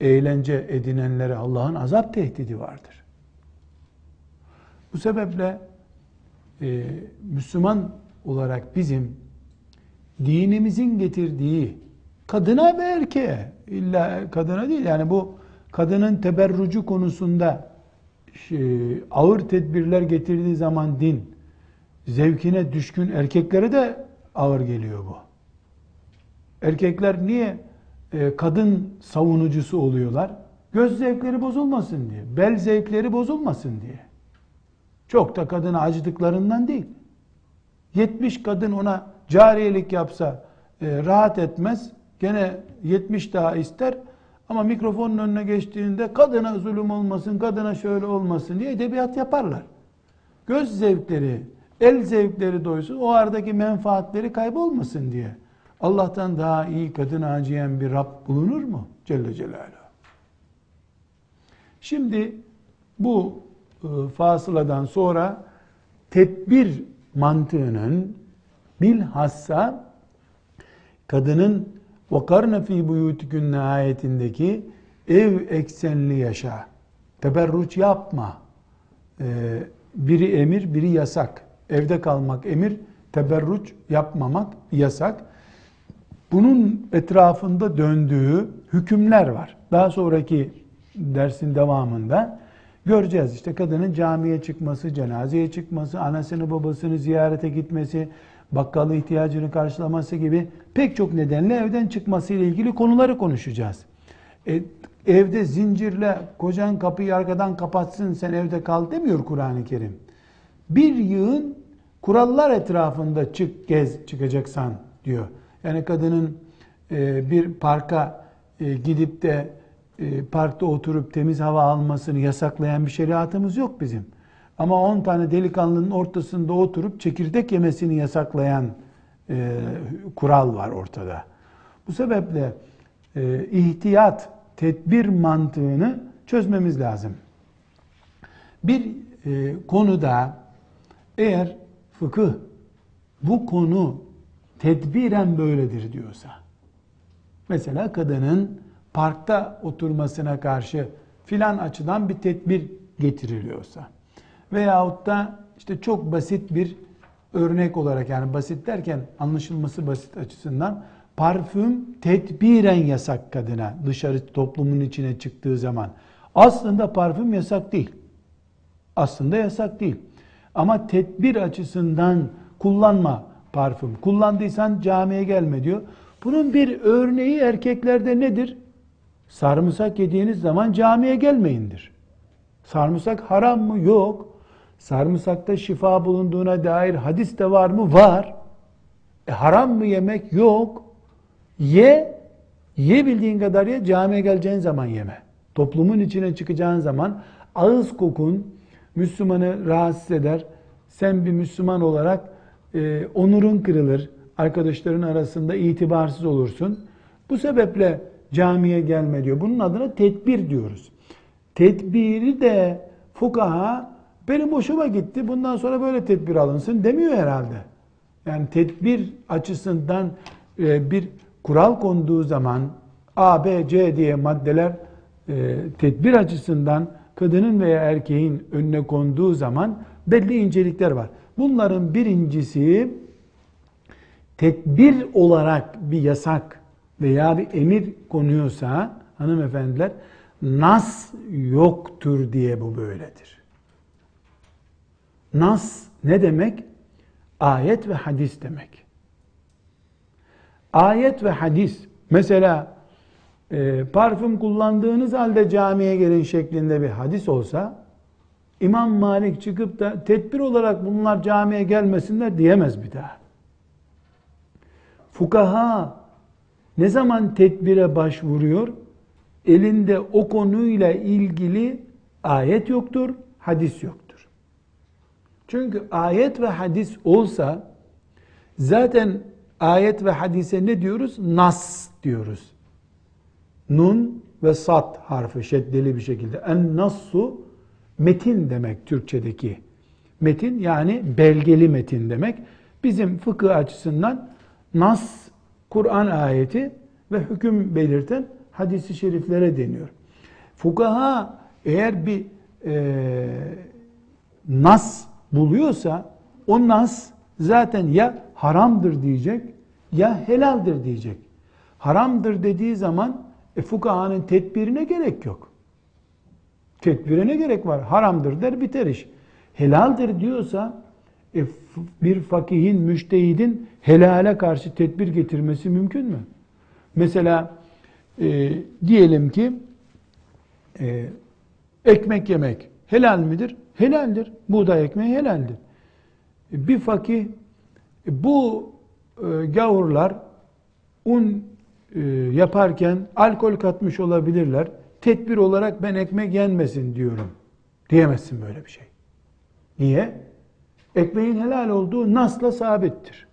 eğlence edinenlere Allah'ın azap tehdidi vardır. Bu sebeple e, Müslüman olarak bizim dinimizin getirdiği kadına ve erkeğe illa kadına değil yani bu kadının teberrucu konusunda şey, ağır tedbirler getirdiği zaman din zevkine düşkün erkeklere de ağır geliyor bu. Erkekler niye e, kadın savunucusu oluyorlar? Göz zevkleri bozulmasın diye, bel zevkleri bozulmasın diye. Çok da kadına acıdıklarından değil. 70 kadın ona cariyelik yapsa e, rahat etmez. Gene 70 daha ister. Ama mikrofonun önüne geçtiğinde kadına zulüm olmasın, kadına şöyle olmasın diye edebiyat yaparlar. Göz zevkleri, el zevkleri doysun, o aradaki menfaatleri kaybolmasın diye. Allah'tan daha iyi kadın acıyan bir Rab bulunur mu? Celle Celaluhu. Şimdi bu e, fasıladan sonra tedbir mantığının bilhassa kadının وَقَرْنَ ف۪ي بُيُوتِكُنَّ ayetindeki ev eksenli yaşa, teberruç yapma, e, biri emir, biri yasak. Evde kalmak emir, teberruç yapmamak yasak. Bunun etrafında döndüğü hükümler var. Daha sonraki dersin devamında göreceğiz. İşte kadının camiye çıkması, cenazeye çıkması, anasını babasını ziyarete gitmesi, bakkalı ihtiyacını karşılaması gibi pek çok nedenle evden çıkması ile ilgili konuları konuşacağız. E, evde zincirle kocan kapıyı arkadan kapatsın sen evde kal demiyor Kur'an-ı Kerim. Bir yığın kurallar etrafında çık gez çıkacaksan diyor. Yani kadının e, bir parka e, gidip de e, parkta oturup temiz hava almasını yasaklayan bir şeriatımız yok bizim. Ama 10 tane delikanlının ortasında oturup çekirdek yemesini yasaklayan e, kural var ortada. Bu sebeple e, ihtiyat, tedbir mantığını çözmemiz lazım. Bir e, konuda eğer fıkıh bu konu tedbiren böyledir diyorsa, mesela kadının parkta oturmasına karşı filan açıdan bir tedbir getiriliyorsa veyahut da işte çok basit bir örnek olarak yani basit derken anlaşılması basit açısından parfüm tedbiren yasak kadına dışarı toplumun içine çıktığı zaman. Aslında parfüm yasak değil. Aslında yasak değil. Ama tedbir açısından kullanma parfüm. Kullandıysan camiye gelme diyor. Bunun bir örneği erkeklerde nedir? Sarımsak yediğiniz zaman camiye gelmeyindir. Sarımsak haram mı? Yok. Sarımsakta şifa bulunduğuna dair hadis de var mı? Var. E, haram mı yemek? Yok. Ye, ye bildiğin kadar ye, camiye geleceğin zaman yeme. Toplumun içine çıkacağın zaman ağız kokun Müslümanı rahatsız eder. Sen bir Müslüman olarak e, onurun kırılır. Arkadaşların arasında itibarsız olursun. Bu sebeple camiye gelme diyor. Bunun adına tedbir diyoruz. Tedbiri de fukaha benim hoşuma gitti bundan sonra böyle tedbir alınsın demiyor herhalde. Yani tedbir açısından e, bir kural konduğu zaman A, B, C diye maddeler e, tedbir açısından kadının veya erkeğin önüne konduğu zaman belli incelikler var. Bunların birincisi tedbir olarak bir yasak veya bir emir konuyorsa hanımefendiler nas yoktur diye bu böyledir. Nas ne demek? Ayet ve hadis demek. Ayet ve hadis mesela e, parfüm kullandığınız halde camiye gelin şeklinde bir hadis olsa İmam Malik çıkıp da tedbir olarak bunlar camiye gelmesinler diyemez bir daha. Fukaha ne zaman tedbire başvuruyor? Elinde o konuyla ilgili ayet yoktur, hadis yoktur. Çünkü ayet ve hadis olsa zaten ayet ve hadise ne diyoruz? Nas diyoruz. Nun ve sat harfi şeddeli bir şekilde. En nassu metin demek Türkçedeki. Metin yani belgeli metin demek. Bizim fıkıh açısından nas Kur'an ayeti ve hüküm belirten hadisi şeriflere deniyor. Fukaha eğer bir e, nas buluyorsa o nas zaten ya haramdır diyecek ya helaldir diyecek. Haramdır dediği zaman e, fukahanın tedbirine gerek yok. Tedbire ne gerek var? Haramdır der biter iş. Helaldir diyorsa E, bir fakihin, müştehidin helale karşı tedbir getirmesi mümkün mü? Mesela e, diyelim ki e, ekmek yemek helal midir? Helaldir. Buğday ekmeği helaldir. E, bir fakih e, bu e, gavurlar un yaparken alkol katmış olabilirler. Tedbir olarak ben ekmek yenmesin diyorum. Diyemezsin böyle bir şey. Niye? Ekmeğin helal olduğu nasla sabittir.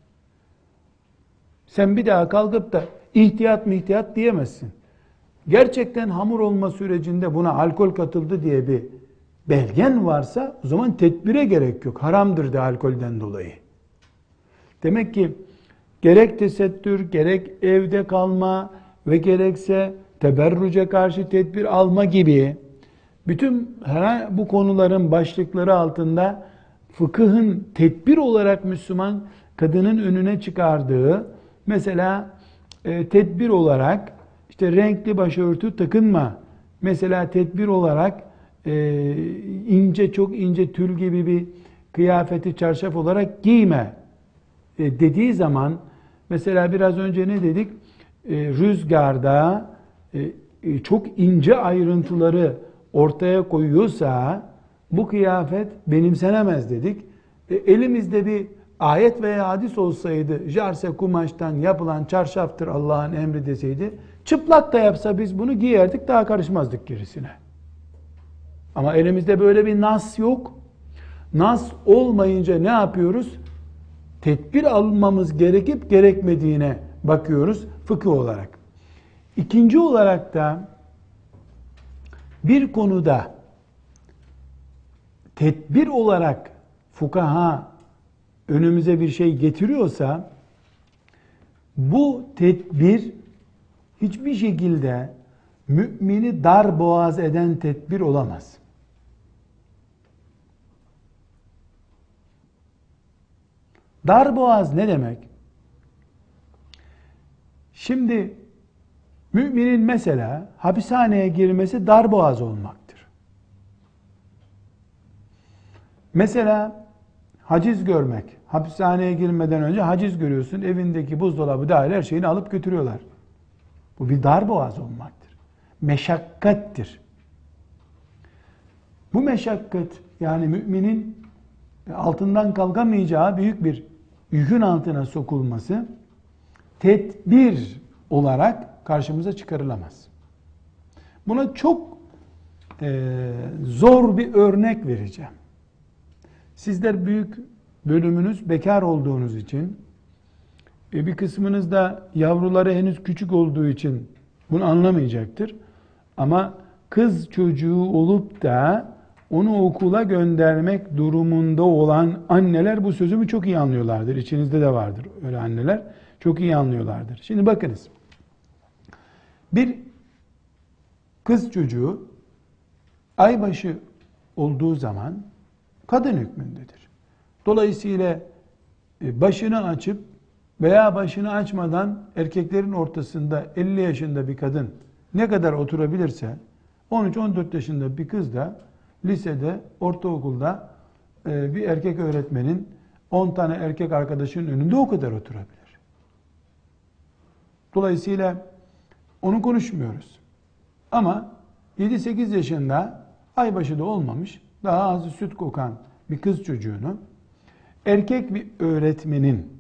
Sen bir daha kalkıp da ihtiyat mı ihtiyat diyemezsin. Gerçekten hamur olma sürecinde buna alkol katıldı diye bir belgen varsa o zaman tedbire gerek yok. Haramdır da alkolden dolayı. Demek ki gerek tesettür, gerek evde kalma ve gerekse teberruca karşı tedbir alma gibi bütün her bu konuların başlıkları altında fıkıhın tedbir olarak Müslüman kadının önüne çıkardığı mesela e, tedbir olarak işte renkli başörtü takınma mesela tedbir olarak e, ince çok ince tül gibi bir kıyafeti çarşaf olarak giyme e, dediği zaman mesela biraz önce ne dedik e, rüzgarda çok ince ayrıntıları ortaya koyuyorsa bu kıyafet benimsenemez dedik. Elimizde bir ayet veya hadis olsaydı jarse kumaştan yapılan çarşaftır Allah'ın emri deseydi çıplak da yapsa biz bunu giyerdik daha karışmazdık gerisine. Ama elimizde böyle bir nas yok. Nas olmayınca ne yapıyoruz? Tedbir almamız gerekip gerekmediğine bakıyoruz fıkıh olarak. İkinci olarak da bir konuda tedbir olarak fukaha önümüze bir şey getiriyorsa bu tedbir hiçbir şekilde mümini dar boğaz eden tedbir olamaz. Dar boğaz ne demek? Şimdi müminin mesela hapishaneye girmesi dar boğaz olmaktır. Mesela haciz görmek. Hapishaneye girmeden önce haciz görüyorsun. Evindeki buzdolabı dahil her şeyini alıp götürüyorlar. Bu bir dar boğaz olmaktır. Meşakkattir. Bu meşakkat yani müminin altından kalkamayacağı büyük bir yükün altına sokulması tedbir olarak karşımıza çıkarılamaz. Buna çok e, zor bir örnek vereceğim. Sizler büyük bölümünüz bekar olduğunuz için e, bir kısmınız da yavruları henüz küçük olduğu için bunu anlamayacaktır. Ama kız çocuğu olup da onu okula göndermek durumunda olan anneler bu sözümü çok iyi anlıyorlardır. İçinizde de vardır öyle anneler. Çok iyi anlıyorlardır. Şimdi bakınız. Bir kız çocuğu aybaşı olduğu zaman kadın hükmündedir. Dolayısıyla e, başını açıp veya başını açmadan erkeklerin ortasında 50 yaşında bir kadın ne kadar oturabilirse 13-14 yaşında bir kız da lisede, ortaokulda e, bir erkek öğretmenin 10 tane erkek arkadaşının önünde o kadar oturabilir. Dolayısıyla onu konuşmuyoruz. Ama 7-8 yaşında aybaşı da olmamış, daha az süt kokan bir kız çocuğunu erkek bir öğretmenin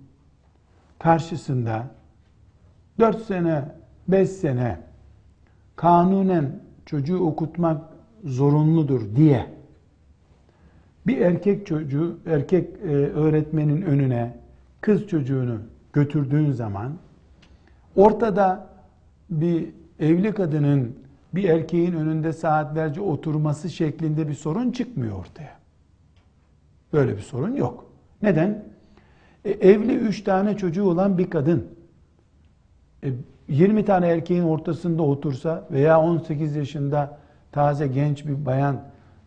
karşısında 4 sene, 5 sene kanunen çocuğu okutmak zorunludur diye bir erkek çocuğu, erkek e, öğretmenin önüne kız çocuğunu götürdüğün zaman ortada bir evli kadının bir erkeğin önünde saatlerce oturması şeklinde bir sorun çıkmıyor ortaya. Böyle bir sorun yok. Neden? E, evli üç tane çocuğu olan bir kadın e, 20 tane erkeğin ortasında otursa veya 18 yaşında taze genç bir bayan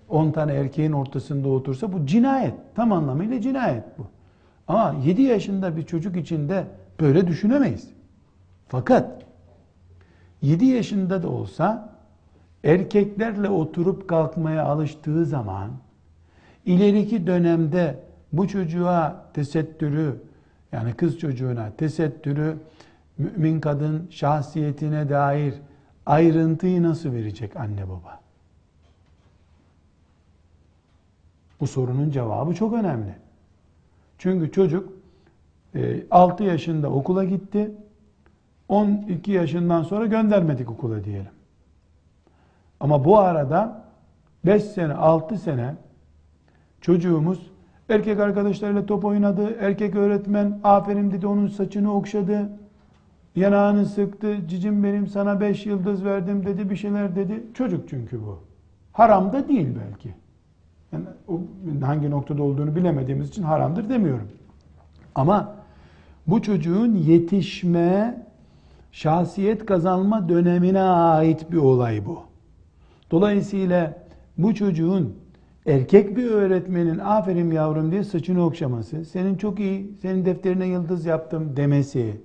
10 tane erkeğin ortasında otursa bu cinayet. Tam anlamıyla cinayet bu. Ama 7 yaşında bir çocuk içinde böyle düşünemeyiz. Fakat 7 yaşında da olsa erkeklerle oturup kalkmaya alıştığı zaman ileriki dönemde bu çocuğa tesettürü yani kız çocuğuna tesettürü mümin kadın şahsiyetine dair ayrıntıyı nasıl verecek anne baba? Bu sorunun cevabı çok önemli. Çünkü çocuk 6 e, yaşında okula gitti. 12 yaşından sonra göndermedik okula diyelim. Ama bu arada 5 sene, 6 sene çocuğumuz erkek arkadaşlarıyla top oynadı. Erkek öğretmen aferin dedi onun saçını okşadı. Yanağını sıktı. Cicim benim sana 5 yıldız verdim dedi bir şeyler dedi. Çocuk çünkü bu. Haram da değil belki. Yani hangi noktada olduğunu bilemediğimiz için haramdır demiyorum. Ama bu çocuğun yetişme, şahsiyet kazanma dönemine ait bir olay bu. Dolayısıyla bu çocuğun erkek bir öğretmenin aferin yavrum diye saçını okşaması, senin çok iyi, senin defterine yıldız yaptım demesi,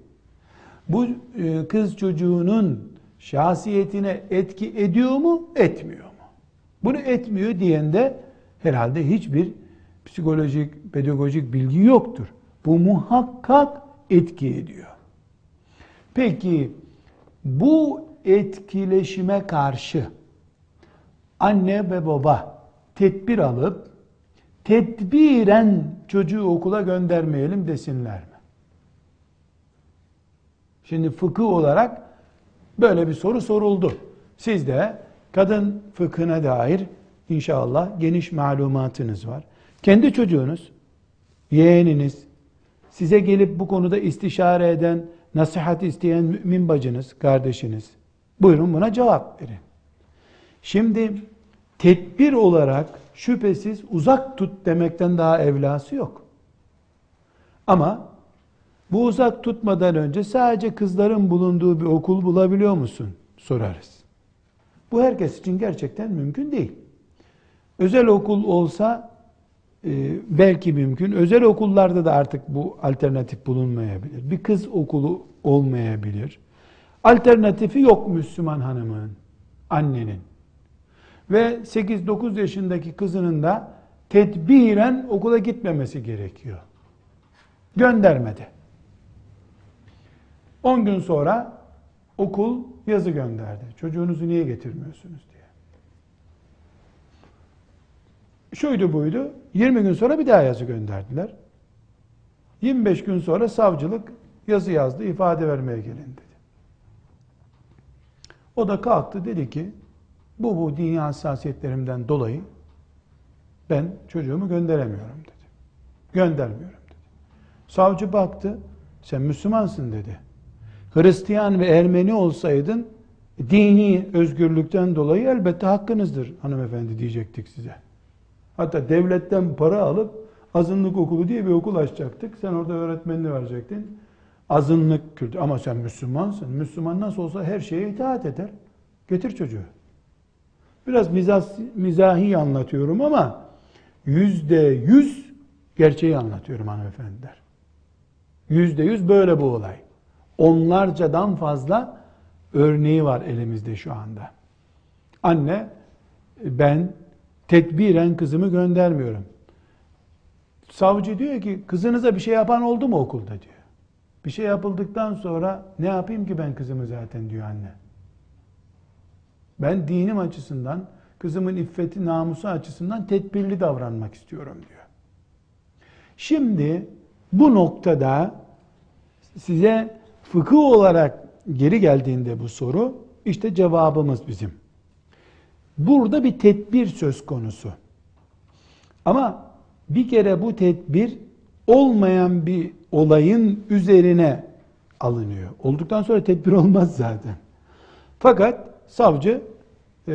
bu e, kız çocuğunun şahsiyetine etki ediyor mu, etmiyor mu? Bunu etmiyor diyen de herhalde hiçbir psikolojik, pedagojik bilgi yoktur. Bu muhakkak etki ediyor. Peki bu etkileşime karşı anne ve baba tedbir alıp tedbiren çocuğu okula göndermeyelim desinler mi? Şimdi fıkıh olarak böyle bir soru soruldu. Siz de kadın fıkhına dair inşallah geniş malumatınız var. Kendi çocuğunuz, yeğeniniz, size gelip bu konuda istişare eden, nasihat isteyen mümin bacınız, kardeşiniz. Buyurun buna cevap verin. Şimdi tedbir olarak şüphesiz uzak tut demekten daha evlası yok. Ama bu uzak tutmadan önce sadece kızların bulunduğu bir okul bulabiliyor musun? Sorarız. Bu herkes için gerçekten mümkün değil. Özel okul olsa e, belki mümkün. Özel okullarda da artık bu alternatif bulunmayabilir. Bir kız okulu olmayabilir. Alternatifi yok Müslüman hanımın, annenin. Ve 8-9 yaşındaki kızının da tedbiren okula gitmemesi gerekiyor. Göndermedi. 10 gün sonra okul yazı gönderdi. Çocuğunuzu niye getirmiyorsunuz diye. Şuydu buydu. 20 gün sonra bir daha yazı gönderdiler. 25 gün sonra savcılık yazı yazdı, ifade vermeye gelin dedi. O da kalktı dedi ki bu bu dünya hassasiyetlerimden dolayı ben çocuğumu gönderemiyorum dedi. Göndermiyorum dedi. Savcı baktı, sen Müslümansın dedi. Hristiyan ve Ermeni olsaydın dini özgürlükten dolayı elbette hakkınızdır hanımefendi diyecektik size. Hatta devletten para alıp azınlık okulu diye bir okul açacaktık. Sen orada öğretmenini verecektin. Azınlık kültürü. Ama sen Müslümansın. Müslüman nasıl olsa her şeye itaat eder. Getir çocuğu. Biraz mizah, mizahi anlatıyorum ama yüzde yüz gerçeği anlatıyorum hanımefendiler. Yüzde yüz böyle bu olay. Onlarcadan fazla örneği var elimizde şu anda. Anne ben tedbiren kızımı göndermiyorum. Savcı diyor ki kızınıza bir şey yapan oldu mu okulda diyor. Bir şey yapıldıktan sonra ne yapayım ki ben kızımı zaten diyor anne. Ben dinim açısından, kızımın iffeti, namusu açısından tedbirli davranmak istiyorum diyor. Şimdi bu noktada size fıkıh olarak geri geldiğinde bu soru işte cevabımız bizim. Burada bir tedbir söz konusu. Ama bir kere bu tedbir olmayan bir olayın üzerine alınıyor. Olduktan sonra tedbir olmaz zaten. Fakat savcı e,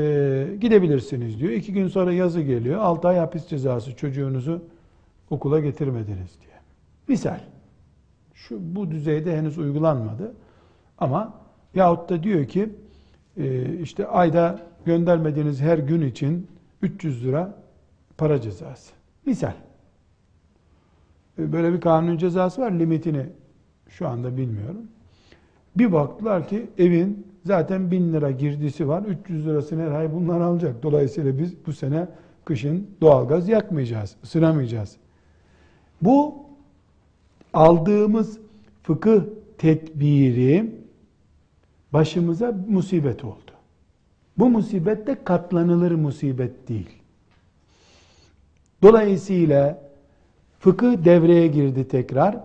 gidebilirsiniz diyor. İki gün sonra yazı geliyor. Altı ay hapis cezası çocuğunuzu okula getirmediniz diye. Misal. Şu bu düzeyde henüz uygulanmadı. Ama yahut da diyor ki e, işte ayda göndermediğiniz her gün için 300 lira para cezası. Misal. E, böyle bir kanun cezası var. Limitini şu anda bilmiyorum. Bir baktılar ki evin zaten 1000 lira girdisi var. 300 lirasını her ay bunlar alacak. Dolayısıyla biz bu sene kışın doğalgaz yakmayacağız, ısınamayacağız. Bu aldığımız fıkıh tedbiri başımıza musibet oldu. Bu musibet de katlanılır musibet değil. Dolayısıyla fıkıh devreye girdi tekrar.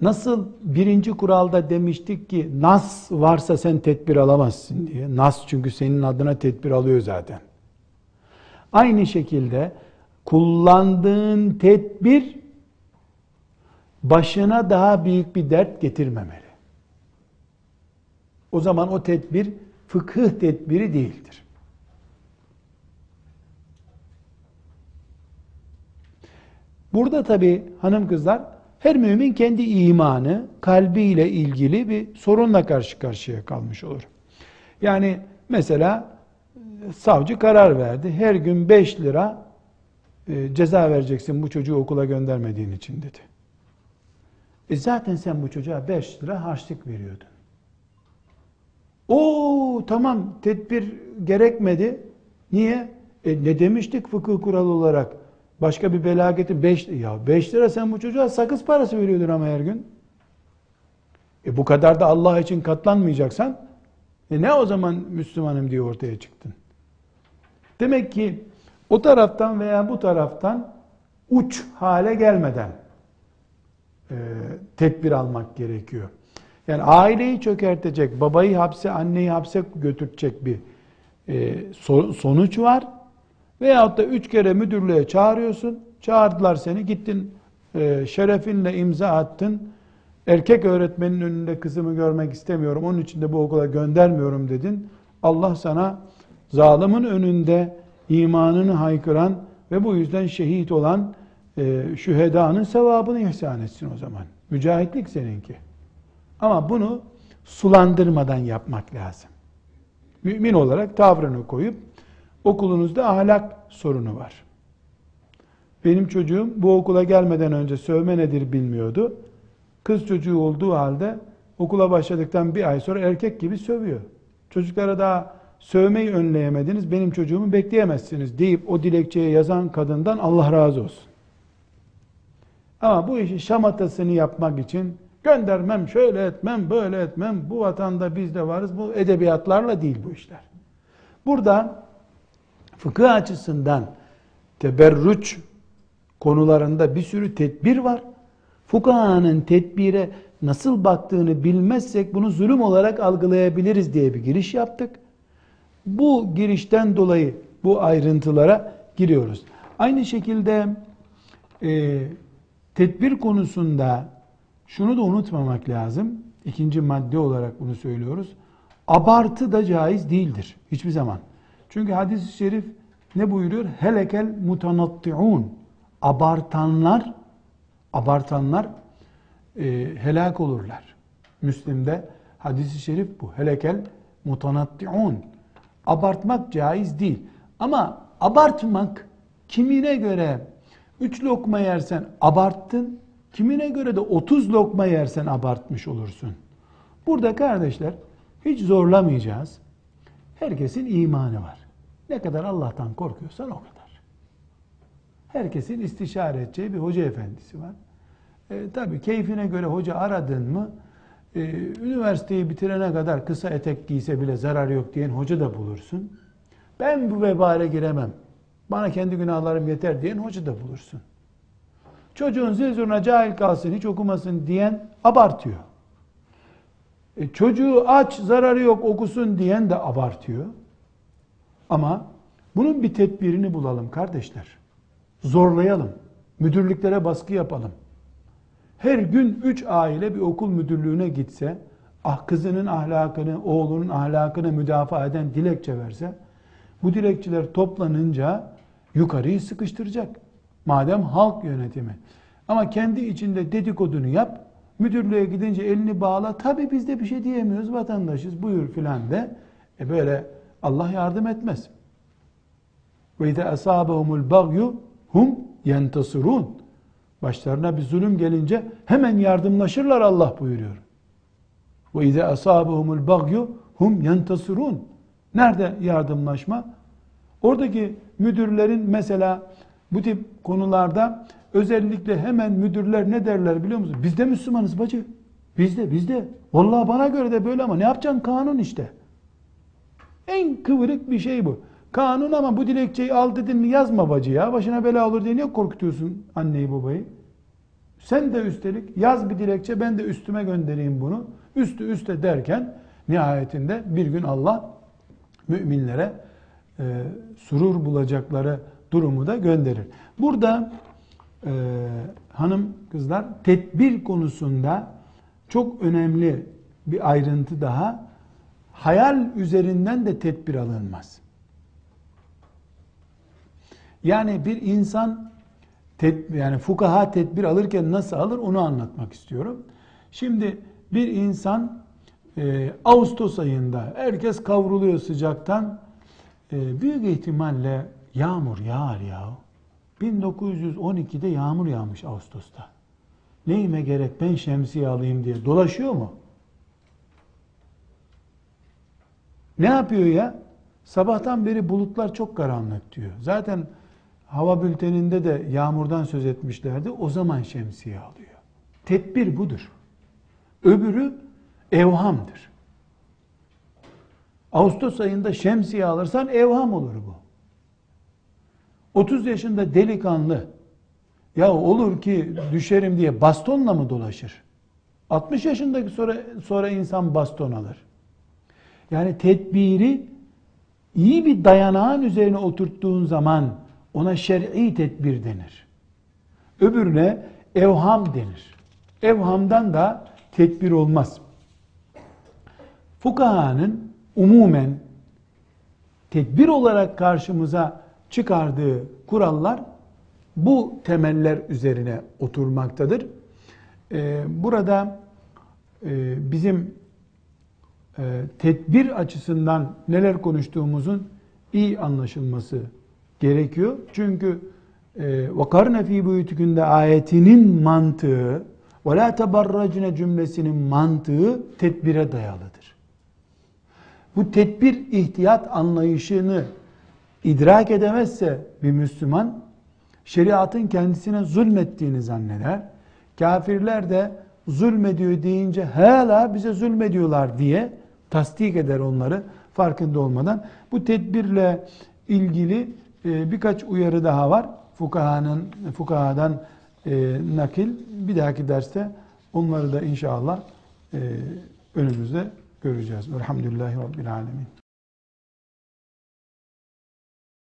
Nasıl birinci kuralda demiştik ki nas varsa sen tedbir alamazsın diye. Nas çünkü senin adına tedbir alıyor zaten. Aynı şekilde kullandığın tedbir başına daha büyük bir dert getirmemeli. O zaman o tedbir fıkıh tedbiri değildir. Burada tabi hanım kızlar her mümin kendi imanı, kalbiyle ilgili bir sorunla karşı karşıya kalmış olur. Yani mesela savcı karar verdi. Her gün 5 lira e, ceza vereceksin bu çocuğu okula göndermediğin için dedi. E zaten sen bu çocuğa 5 lira harçlık veriyordun. O tamam tedbir gerekmedi. Niye? E, ne demiştik fıkıh kuralı olarak? Başka bir belageti 5 ya 5 lira sen bu çocuğa sakız parası veriyordun ama her gün. E bu kadar da Allah için katlanmayacaksan e ne o zaman Müslümanım diye ortaya çıktın. Demek ki o taraftan veya bu taraftan uç hale gelmeden tedbir almak gerekiyor. Yani aileyi çökertecek, babayı hapse, anneyi hapse götürecek bir e, sonuç var. Veyahut da üç kere müdürlüğe çağırıyorsun. Çağırdılar seni, gittin e, şerefinle imza attın. Erkek öğretmenin önünde kızımı görmek istemiyorum, onun için de bu okula göndermiyorum dedin. Allah sana zalimin önünde imanını haykıran ve bu yüzden şehit olan e, şühedanın sevabını ihsan etsin o zaman. Mücahitlik seninki. Ama bunu sulandırmadan yapmak lazım. Mümin olarak tavrını koyup okulunuzda ahlak sorunu var. Benim çocuğum bu okula gelmeden önce sövme nedir bilmiyordu. Kız çocuğu olduğu halde okula başladıktan bir ay sonra erkek gibi sövüyor. Çocuklara daha sövmeyi önleyemediniz, benim çocuğumu bekleyemezsiniz deyip o dilekçeye yazan kadından Allah razı olsun. Ama bu işi şamatasını yapmak için Göndermem, şöyle etmem, böyle etmem. Bu vatanda biz de varız. Bu edebiyatlarla değil bu işler. Burada fıkıh açısından teberrüç konularında bir sürü tedbir var. Fukahanın tedbire nasıl baktığını bilmezsek bunu zulüm olarak algılayabiliriz diye bir giriş yaptık. Bu girişten dolayı bu ayrıntılara giriyoruz. Aynı şekilde e, tedbir konusunda şunu da unutmamak lazım. İkinci madde olarak bunu söylüyoruz. Abartı da caiz değildir hiçbir zaman. Çünkü hadis-i şerif ne buyuruyor? Helekel mutanatti'un. Abartanlar abartanlar e, helak olurlar. Müslim'de hadis-i şerif bu. Helekel mutanatti'un. Abartmak caiz değil. Ama abartmak kimine göre üç lokma yersen abarttın, Kimine göre de 30 lokma yersen abartmış olursun. Burada kardeşler hiç zorlamayacağız. Herkesin imanı var. Ne kadar Allah'tan korkuyorsan o kadar. Herkesin istişare edeceği bir hoca efendisi var. E, Tabi keyfine göre hoca aradın mı e, üniversiteyi bitirene kadar kısa etek giyse bile zarar yok diyen hoca da bulursun. Ben bu vebale giremem. Bana kendi günahlarım yeter diyen hoca da bulursun. Çocuğun zil cahil kalsın, hiç okumasın diyen abartıyor. E, çocuğu aç, zararı yok okusun diyen de abartıyor. Ama bunun bir tedbirini bulalım kardeşler. Zorlayalım. Müdürlüklere baskı yapalım. Her gün üç aile bir okul müdürlüğüne gitse, ah kızının ahlakını, oğlunun ahlakını müdafaa eden dilekçe verse, bu dilekçeler toplanınca yukarıyı sıkıştıracak. Madem halk yönetimi. Ama kendi içinde dedikodunu yap. Müdürlüğe gidince elini bağla. Tabi biz de bir şey diyemiyoruz vatandaşız buyur filan de. E böyle Allah yardım etmez. Ve izâ asâbehumul bagyu hum yentasirun. Başlarına bir zulüm gelince hemen yardımlaşırlar Allah buyuruyor. Ve izâ asâbehumul bagyu hum yentasirun. Nerede yardımlaşma? Oradaki müdürlerin mesela bu tip konularda özellikle hemen müdürler ne derler biliyor musun? Biz de Müslümanız bacı. Biz de biz de. Vallahi bana göre de böyle ama ne yapacaksın kanun işte. En kıvırık bir şey bu. Kanun ama bu dilekçeyi al dedin mi yazma bacı ya. Başına bela olur diye niye korkutuyorsun anneyi babayı? Sen de üstelik yaz bir dilekçe ben de üstüme göndereyim bunu. Üstü üste derken nihayetinde bir gün Allah müminlere e, surur bulacakları durumu da gönderir. Burada e, hanım kızlar tedbir konusunda çok önemli bir ayrıntı daha. Hayal üzerinden de tedbir alınmaz. Yani bir insan ted, yani fukaha tedbir alırken nasıl alır onu anlatmak istiyorum. Şimdi bir insan e, Ağustos ayında herkes kavruluyor sıcaktan büyük ihtimalle yağmur yağar ya. 1912'de yağmur yağmış Ağustos'ta. Neyime gerek ben şemsiye alayım diye dolaşıyor mu? Ne yapıyor ya? Sabahtan beri bulutlar çok karanlık diyor. Zaten hava bülteninde de yağmurdan söz etmişlerdi. O zaman şemsiye alıyor. Tedbir budur. Öbürü evhamdır. Ağustos ayında şemsiye alırsan evham olur bu. 30 yaşında delikanlı ya olur ki düşerim diye bastonla mı dolaşır? 60 yaşındaki sonra, sonra insan baston alır. Yani tedbiri iyi bir dayanağın üzerine oturttuğun zaman ona şer'i tedbir denir. Öbürüne evham denir. Evhamdan da tedbir olmaz. Fukahanın umumen tedbir olarak karşımıza çıkardığı kurallar bu temeller üzerine oturmaktadır. Ee, burada e, bizim e, tedbir açısından neler konuştuğumuzun iyi anlaşılması gerekiyor. Çünkü وَقَرْنَ ف۪ي بُيُتُكُنْde ayetinin mantığı وَلَا تَبَرَّجْنَ cümlesinin mantığı tedbire dayalıdır. Bu tedbir ihtiyat anlayışını idrak edemezse bir Müslüman şeriatın kendisine zulmettiğini zanneder. Kafirler de zulmediyor deyince hala bize zulmediyorlar diye tasdik eder onları farkında olmadan. Bu tedbirle ilgili e, birkaç uyarı daha var. Fukahanın fukahadan e, nakil. Bir dahaki derste onları da inşallah e, önümüzde göreceğiz. Elhamdülillahi Rabbil Alemin.